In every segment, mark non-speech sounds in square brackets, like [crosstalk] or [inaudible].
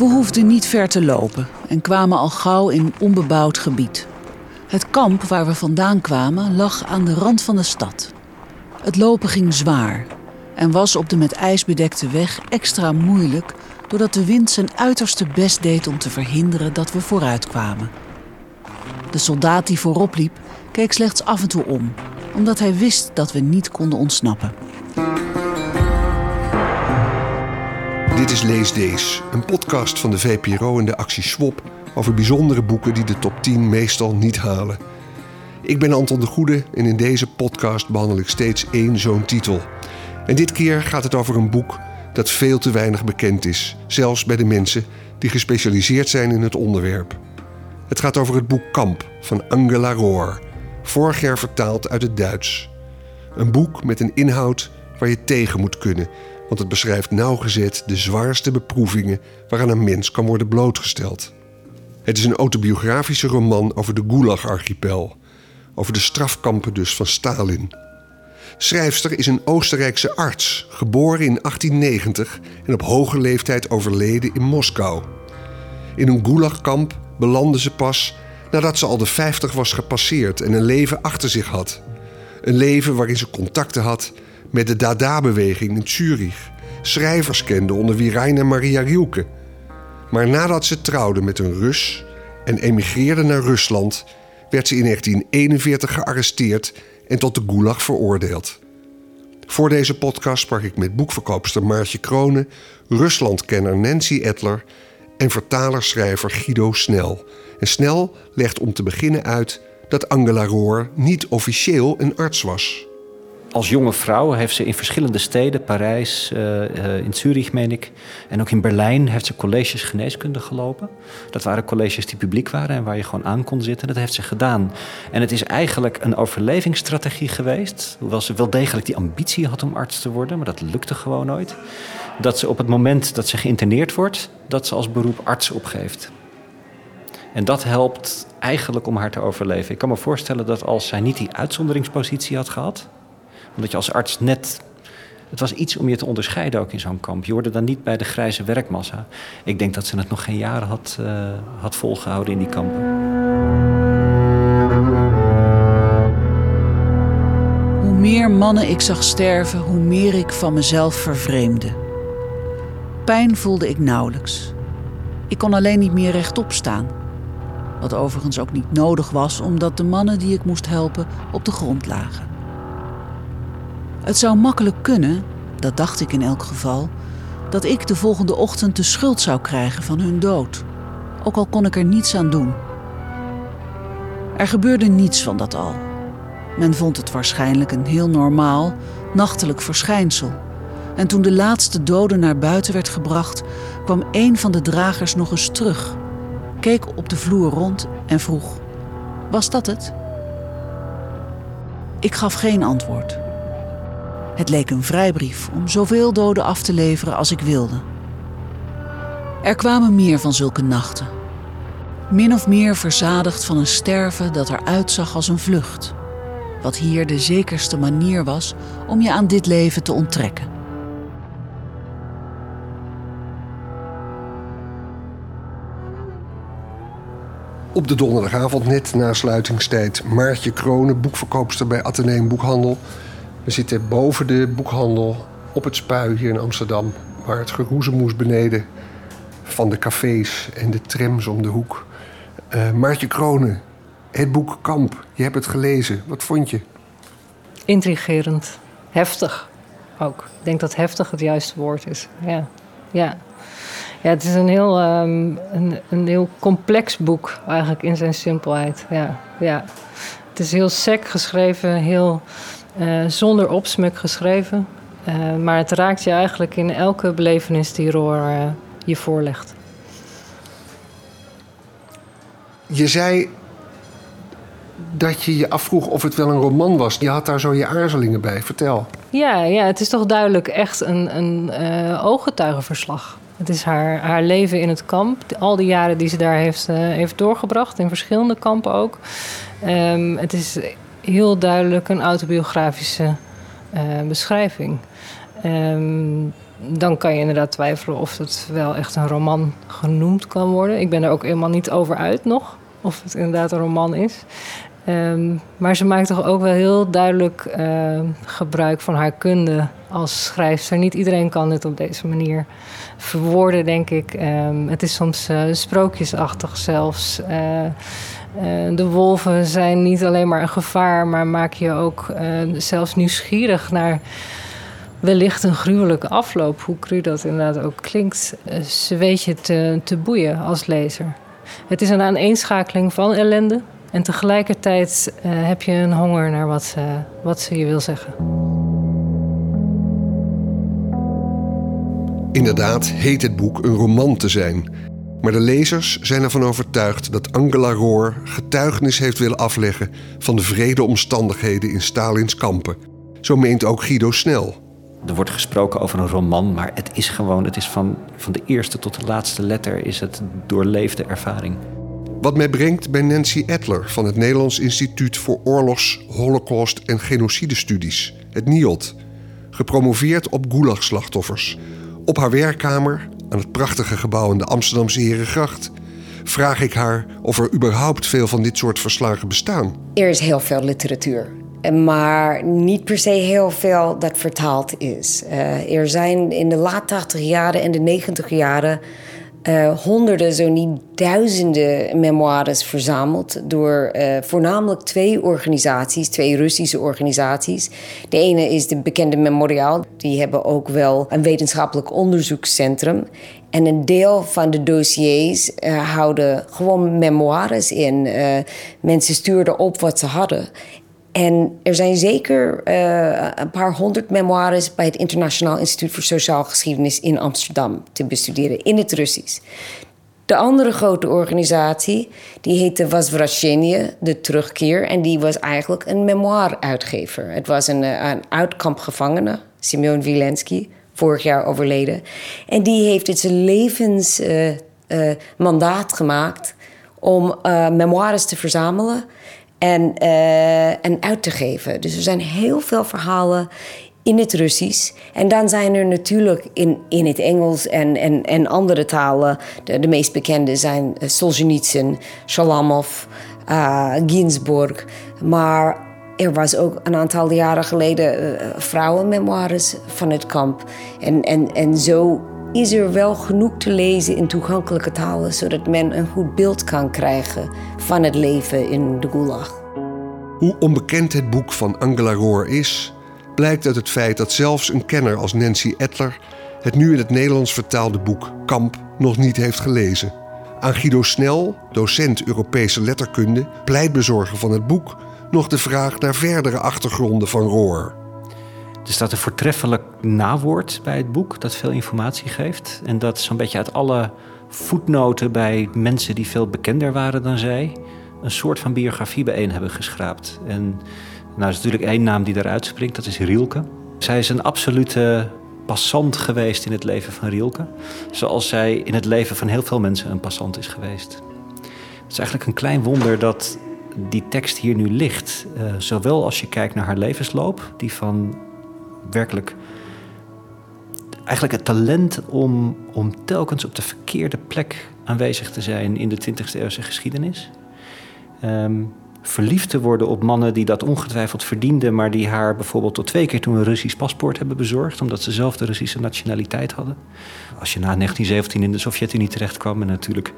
We hoefden niet ver te lopen en kwamen al gauw in onbebouwd gebied. Het kamp waar we vandaan kwamen lag aan de rand van de stad. Het lopen ging zwaar en was op de met ijs bedekte weg extra moeilijk doordat de wind zijn uiterste best deed om te verhinderen dat we vooruit kwamen. De soldaat die voorop liep keek slechts af en toe om, omdat hij wist dat we niet konden ontsnappen. Dit is Lees Dees, een podcast van de VPRO en de actie Swap over bijzondere boeken die de top 10 meestal niet halen. Ik ben Anton de Goede en in deze podcast behandel ik steeds één zo'n titel. En dit keer gaat het over een boek dat veel te weinig bekend is, zelfs bij de mensen die gespecialiseerd zijn in het onderwerp. Het gaat over het boek Kamp van Angela Rohr, vorig jaar vertaald uit het Duits. Een boek met een inhoud waar je tegen moet kunnen, want het beschrijft nauwgezet de zwaarste beproevingen waaraan een mens kan worden blootgesteld. Het is een autobiografische roman over de Gulag-archipel, over de strafkampen dus van Stalin. Schrijfster is een Oostenrijkse arts, geboren in 1890 en op hoge leeftijd overleden in Moskou. In een gulagkamp belandde ze pas nadat ze al de 50 was gepasseerd en een leven achter zich had. Een leven waarin ze contacten had met de Dada-beweging in Zurich, schrijvers kende onder wie Rainer Maria Rilke. Maar nadat ze trouwde met een Rus en emigreerde naar Rusland, werd ze in 1941 gearresteerd en tot de Gulag veroordeeld. Voor deze podcast sprak ik met boekverkoopster Maartje Kronen, Ruslandkenner Nancy Etler en vertalerschrijver Guido Snel. En Snel legt om te beginnen uit dat Angela Rohr niet officieel een arts was. Als jonge vrouw heeft ze in verschillende steden, Parijs, uh, uh, in Zurich meen ik, en ook in Berlijn, heeft ze colleges geneeskunde gelopen. Dat waren colleges die publiek waren en waar je gewoon aan kon zitten. Dat heeft ze gedaan. En het is eigenlijk een overlevingsstrategie geweest, hoewel ze wel degelijk die ambitie had om arts te worden, maar dat lukte gewoon nooit. Dat ze op het moment dat ze geïnterneerd wordt, dat ze als beroep arts opgeeft. En dat helpt eigenlijk om haar te overleven. Ik kan me voorstellen dat als zij niet die uitzonderingspositie had gehad, omdat je als arts net. Het was iets om je te onderscheiden ook in zo'n kamp. Je hoorde dan niet bij de grijze werkmassa. Ik denk dat ze het nog geen jaren had, uh, had volgehouden in die kampen. Hoe meer mannen ik zag sterven, hoe meer ik van mezelf vervreemde. Pijn voelde ik nauwelijks. Ik kon alleen niet meer rechtop staan. Wat overigens ook niet nodig was, omdat de mannen die ik moest helpen op de grond lagen. Het zou makkelijk kunnen, dat dacht ik in elk geval, dat ik de volgende ochtend de schuld zou krijgen van hun dood. Ook al kon ik er niets aan doen. Er gebeurde niets van dat al. Men vond het waarschijnlijk een heel normaal, nachtelijk verschijnsel. En toen de laatste dode naar buiten werd gebracht, kwam een van de dragers nog eens terug, keek op de vloer rond en vroeg: Was dat het? Ik gaf geen antwoord. Het leek een vrijbrief om zoveel doden af te leveren als ik wilde. Er kwamen meer van zulke nachten. Min of meer verzadigd van een sterven dat eruit zag als een vlucht. Wat hier de zekerste manier was om je aan dit leven te onttrekken. Op de donderdagavond, net na sluitingstijd, Maartje Kronen, boekverkoopster bij Atheneum Boekhandel. We zitten boven de boekhandel op het spui hier in Amsterdam, waar het geroezemoes beneden van de cafés en de trams om de hoek. Uh, Maartje Kronen, het boek Kamp, je hebt het gelezen. Wat vond je? Intrigerend, heftig ook. Ik denk dat heftig het juiste woord is. Ja, ja. ja het is een heel, um, een, een heel complex boek eigenlijk in zijn simpelheid. Ja, ja. Het is heel sec geschreven, heel uh, zonder opsmuk geschreven. Uh, maar het raakt je eigenlijk in elke belevenis die Roor uh, je voorlegt. Je zei dat je je afvroeg of het wel een roman was. Je had daar zo je aarzelingen bij. Vertel. Ja, ja het is toch duidelijk echt een, een ooggetuigenverslag. Het is haar, haar leven in het kamp. Al die jaren die ze daar heeft, heeft doorgebracht. In verschillende kampen ook. Um, het is heel duidelijk een autobiografische uh, beschrijving. Um, dan kan je inderdaad twijfelen of het wel echt een roman genoemd kan worden. Ik ben er ook helemaal niet over uit nog of het inderdaad een roman is. Ehm, maar ze maakt toch ook wel heel duidelijk uh, gebruik van haar kunde als schrijfster. Niet iedereen kan dit op deze manier verwoorden, denk ik. Um, het is soms uh, sprookjesachtig zelfs. De wolven zijn niet alleen maar een gevaar, maar maak je ook zelfs nieuwsgierig naar wellicht een gruwelijke afloop. Hoe cru dat inderdaad ook klinkt. ze weet je te, boeien als lezer. Het is een aaneenschakeling van ellende. En tegelijkertijd heb je een honger naar wat, uh, wat ze je wil zeggen. Inderdaad heet het boek een roman te zijn. Maar de lezers zijn ervan overtuigd dat Angela Roor getuigenis heeft willen afleggen van de vrede omstandigheden in Stalins kampen. Zo meent ook Guido Snel. Er wordt gesproken over een roman, maar het is gewoon, het is van, van de eerste tot de laatste letter is het doorleefde ervaring. Wat mij brengt bij Nancy Edler van het Nederlands Instituut voor Oorlogs, Holocaust en Genocidestudies, het NIOD. Gepromoveerd op Gulag-slachtoffers. Op haar werkkamer, aan het prachtige gebouw in de Amsterdamse Herengracht, vraag ik haar of er überhaupt veel van dit soort verslagen bestaan. Er is heel veel literatuur. Maar niet per se heel veel dat vertaald is. Uh, er zijn in de laat 80 jaren en de 90 jaren uh, honderden, zo niet duizenden memoires verzameld door uh, voornamelijk twee organisaties, twee Russische organisaties. De ene is de bekende Memorial, die hebben ook wel een wetenschappelijk onderzoekscentrum. En een deel van de dossiers uh, houden gewoon memoires in. mensen stuurden op wat ze hadden. En er zijn zeker eh, een paar honderd memoires bij het Internationaal Instituut voor Sociaal Geschiedenis in Amsterdam te bestuderen in het Russisch. De andere grote organisatie, die heette Wasvrashenie, de terugkeer. En die was eigenlijk een memoiruitgever. Het was een, eh, een uitkampgevangene, Simeon Wielensky, vorig jaar overleden. En die heeft het zijn levensmandaat eh, gemaakt om memoires te verzamelen en, uh, en uit te geven. Dus er zijn heel veel verhalen in het Russisch. En dan zijn er natuurlijk in, in het Engels en, en, en andere talen. De, de meest bekende zijn uh, Solzhenitsyn, Shalamov, uh. Maar er was ook een aantal jaren geleden vrouwenmemoires van het kamp. En, en, en zo is er wel genoeg te lezen in toegankelijke talen, zodat men een goed beeld kan krijgen van het leven in de Gulag. Hoe onbekend het boek van Angela Roor is, blijkt uit het feit dat zelfs een kenner als Nancy Edler het nu in het Nederlands vertaalde boek Kamp nog niet heeft gelezen. Aan Guido Snel, docent Europese letterkunde, pleitbezorger van het boek, nog de vraag naar verdere achtergronden van Roor. Er staat een voortreffelijk nawoord bij het boek dat veel informatie geeft. En dat zo'n beetje uit alle voetnoten bij mensen die veel bekender waren dan zij... een soort van biografie bijeen hebben geschraapt. En nou, er is natuurlijk één naam die daaruit springt, dat is Rielke. Zij is een absolute passant geweest in het leven van Rielke. Zoals zij in het leven van heel veel mensen een passant is geweest. Het is eigenlijk een klein wonder dat die tekst hier nu ligt. Uh, zowel als je kijkt naar haar levensloop, die van werkelijk eigenlijk het talent om, om telkens op de verkeerde plek aanwezig te zijn in de 20e eeuwse geschiedenis. Um, verliefd te worden op mannen die dat ongetwijfeld verdienden, maar die haar bijvoorbeeld tot twee keer toen een Russisch paspoort hebben bezorgd, omdat ze zelf de Russische nationaliteit hadden. Als je na 1917 in de Sovjet-Unie terecht kwam en natuurlijk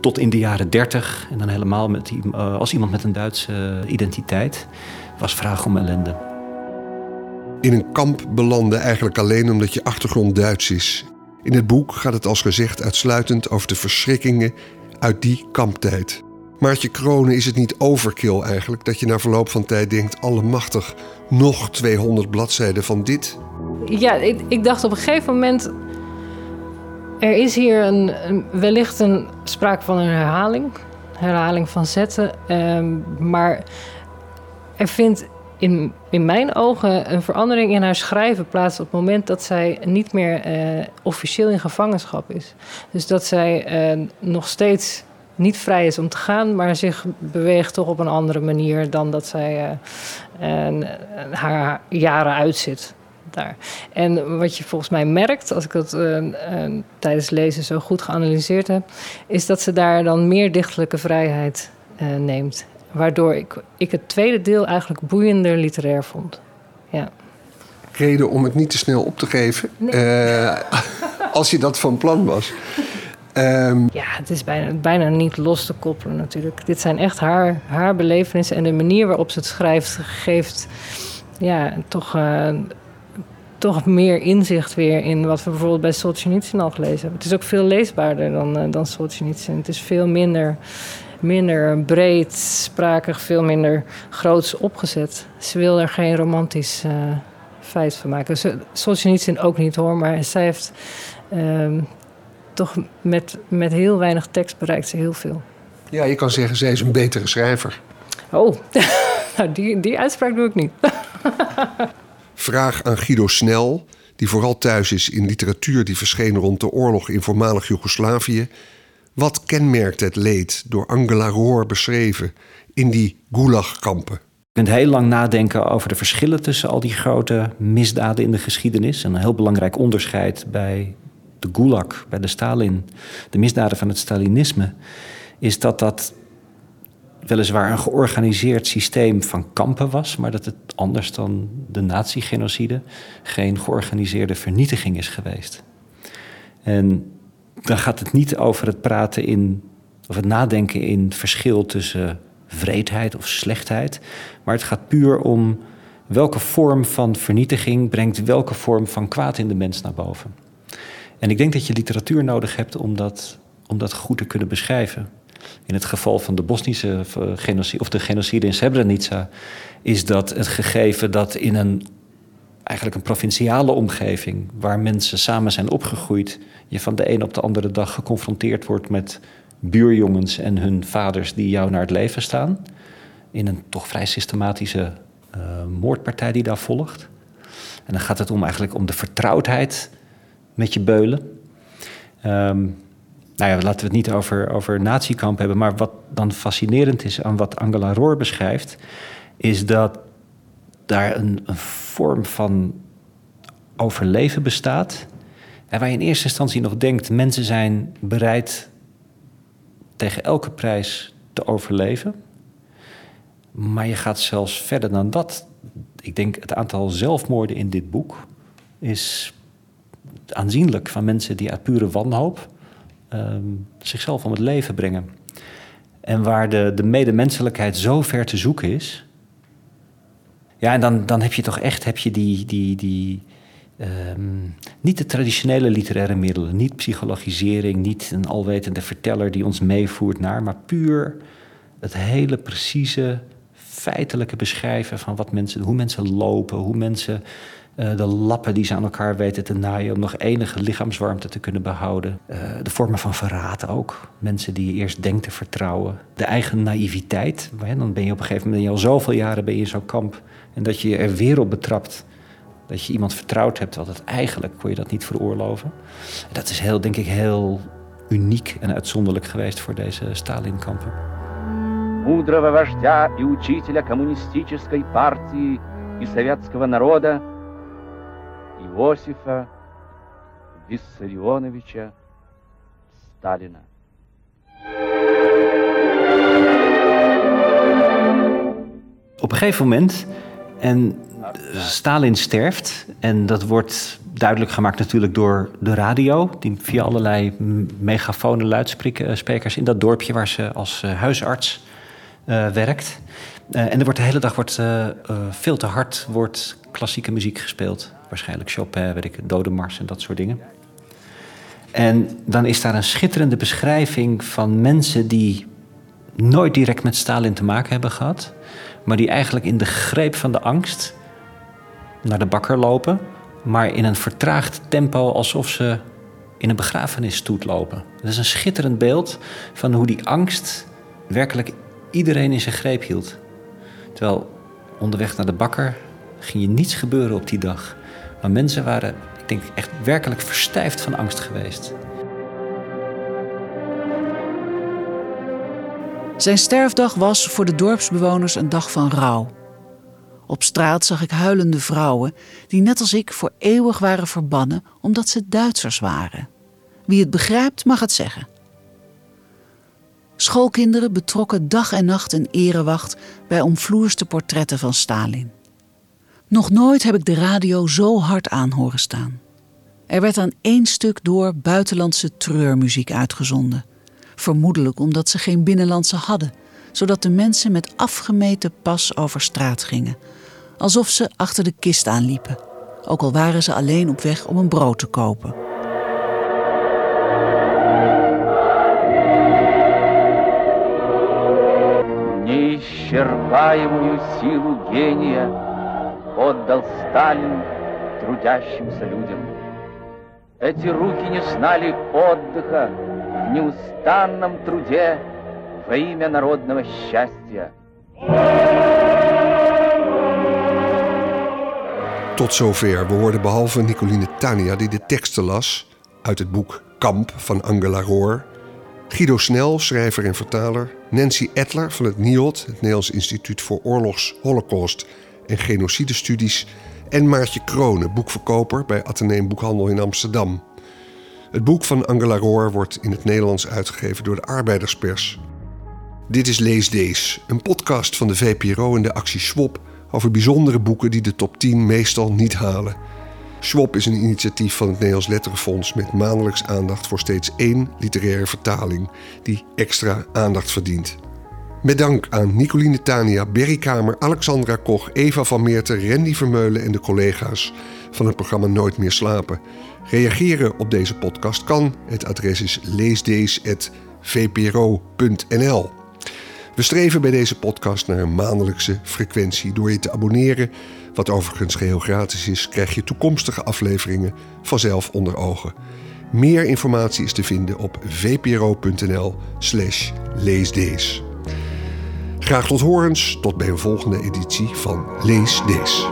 tot in de jaren 30 en dan helemaal met, uh, als iemand met een Duitse identiteit, was vraag om ellende in een kamp belanden eigenlijk alleen omdat je achtergrond Duits is. In het boek gaat het als gezegd uitsluitend over de verschrikkingen uit die kamptijd. Maartje Kronen is het niet overkill eigenlijk dat je na verloop van tijd denkt: allemachtig, nog 200 bladzijden van dit? Ja, ik, ik dacht op een gegeven moment. Er is hier een, wellicht een sprake van een herhaling, herhaling van zetten. Um, maar er vindt in, in mijn ogen een verandering in haar schrijven plaats op het moment dat zij niet meer uh, officieel in gevangenschap is. Dus dat zij uh, nog steeds niet vrij is om te gaan, maar zich beweegt toch op een andere manier dan dat zij uh, haar jaren uitzit. daar. En wat je volgens mij merkt, als ik dat tijdens lezen zo goed geanalyseerd heb, is dat ze daar dan meer dichtelijke vrijheid neemt. Waardoor ik, ik het tweede deel eigenlijk boeiender literair vond. Ja. Reden om het niet te snel op te geven, nee. [laughs] als je dat van plan was. Um... Ja, het is bijna, bijna niet los te koppelen natuurlijk. Dit zijn echt haar, haar belevenissen en de manier waarop ze het schrijft geeft ja, toch, uh, toch meer inzicht weer in wat we bijvoorbeeld bij Solzhenitsyn al gelezen hebben. Het is ook veel leesbaarder dan, uh, dan Solzhenitsyn. Het is veel minder, minder breed, sprakig, veel minder groots opgezet. Ze wil er geen romantisch uh, feit van maken. Solzhenitsyn ook niet hoor, maar zij heeft ehm, toch met, met heel weinig tekst bereikt ze heel veel. Ja, je kan zeggen, zij is een betere schrijver. Oh, [laughs] nou, die, die uitspraak doe ik niet. [laughs] Vraag aan Guido Snel, die vooral thuis is in literatuur die verscheen rond de oorlog in voormalig Joegoslavië. Wat kenmerkt het leed door Angela Roor beschreven in die gulagkampen? Je kunt heel lang nadenken over de verschillen tussen al die grote misdaden in de geschiedenis. En een heel belangrijk onderscheid bij de Gulag, bij de Stalin, de misdaden van het Stalinisme, is dat dat weliswaar een georganiseerd systeem van kampen was, maar dat het anders dan de nazi-genocide geen georganiseerde vernietiging is geweest. En dan gaat het niet over het praten in, of het nadenken in verschil tussen vreedheid of slechtheid, maar het gaat puur om welke vorm van vernietiging brengt welke vorm van kwaad in de mens naar boven. En ik denk dat je literatuur nodig hebt om dat, om dat goed te kunnen beschrijven. In het geval van de Bosnische eh, genocide, of de genocide in Srebrenica, is dat het gegeven dat in een eigenlijk een provinciale omgeving, waar mensen samen zijn opgegroeid, je van de een op de andere dag geconfronteerd wordt met buurjongens en hun vaders die jou naar het leven staan. In een toch vrij systematische uh, moordpartij die daar volgt. En dan gaat het om eigenlijk om de vertrouwdheid met je beulen. Um, nou ja, laten we het niet over, over natiekamp hebben. Maar wat dan fascinerend is aan wat Angela Roor beschrijft, is dat daar een, een vorm van overleven bestaat. En waar je in eerste instantie nog denkt: mensen zijn bereid tegen elke prijs te overleven. Maar je gaat zelfs verder dan dat. Ik denk het aantal zelfmoorden in dit boek is aanzienlijk van mensen die uit pure wanhoop Ehm, zichzelf om het leven brengen. En waar de, de medemenselijkheid zo ver te zoeken is. Ja, en dan, dan heb je toch echt heb je die, die, die, ehm, niet de traditionele literaire middelen, niet psychologisering, niet een alwetende verteller die ons meevoert naar, maar puur het hele precieze, feitelijke beschrijven van wat mensen, hoe mensen lopen, hoe mensen uh, de lappen die ze aan elkaar weten te naaien om nog enige lichaamswarmte te kunnen behouden. Uh, de vormen van verraad ook. Mensen die je eerst denkt te vertrouwen. De eigen naïviteit. dan ben je op een gegeven moment, al zoveel jaren ben je in zo'n kamp. En dat je er weer op betrapt. Dat je iemand vertrouwd hebt, wat het eigenlijk kon je dat niet veroorloven. Dat is heel, denk ik, heel uniek en uitzonderlijk geweest voor deze Stalin-kampen. Мудрого вождя и учителя коммунистической партии и советского народа Иосифа Виссарионовича Сталина. Op een gegeven moment, en Stalin sterft, en dat wordt duidelijk gemaakt natuurlijk door de radio, die via allerlei megafone luidsprekers in dat dorpje waar ze als eh, huisarts werkt. En er wordt de hele dag wordt, veel te hard wordt klassieke muziek gespeeld. Waarschijnlijk Chopin, weet ik, Dode Mars en dat soort dingen. En dan is daar een schitterende beschrijving van mensen die nooit direct met Stalin te maken hebben gehad, maar die eigenlijk in de greep van de angst naar de bakker lopen, maar in een vertraagd tempo alsof ze in een begrafenisstoet lopen. Dat is een schitterend beeld van hoe die angst werkelijk iedereen in zijn greep hield. Terwijl onderweg naar de bakker ging je niets gebeuren op die dag. Maar mensen waren, ik denk, echt werkelijk verstijfd van angst geweest. Zijn sterfdag was voor de dorpsbewoners een dag van rouw. Op straat zag ik huilende vrouwen die net als ik voor eeuwig waren verbannen omdat ze Duitsers waren. Wie het begrijpt mag het zeggen. Schoolkinderen betrokken dag en nacht een erewacht bij omvloerste portretten van Stalin. Nog nooit heb ik de radio zo hard aan horen staan. Er werd aan één stuk door buitenlandse treurmuziek uitgezonden Vermoedelijk omdat ze geen binnenlandse hadden, zodat de mensen met afgemeten pas over straat gingen, alsof ze achter de kist aanliepen, ook al waren ze alleen op weg om een brood te kopen. Неисчерпаемую силу гения отдал Сталин трудящимся людям. Эти руки не знали отдыха в неустанном труде во имя народного счастья. Tot zover. We hoorden behalve Nicoline Tania die de teksten las uit het boek Kamp van Angela Roor. Guido Snel, schrijver en vertaler. Nancy Etler van het NIOD, het Nederlands Instituut voor Oorlogs, Holocaust en Genocidestudies. En Maartje Kronen, boekverkoper bij Atheneum Boekhandel in Amsterdam. Het boek van Angela Roor wordt in het Nederlands uitgegeven door de Arbeiderspers. Dit is Lees Dees, een podcast van de VPRO en de actie Swap over bijzondere boeken die de top 10 meestal niet halen. Swap is een initiatief van het Nederlands Letterenfonds met maandelijks aandacht voor steeds één literaire vertaling die extra aandacht verdient. Met dank aan Nicoline Tania, Berry Kamer, Alexandra Koch, Eva van Meerten, Randy Vermeulen en de collega's van het programma Nooit meer slapen. Reageren op deze podcast kan. Het adres is leesdees.vpro.nl. We streven bij deze podcast naar een maandelijkse frequentie. Door je te abonneren, wat overigens geheel gratis is, krijg je toekomstige afleveringen vanzelf onder ogen. Meer informatie is te vinden op vpro.nl/slash leesdees. Graag tot horens, tot bij een volgende editie van Lees Dees.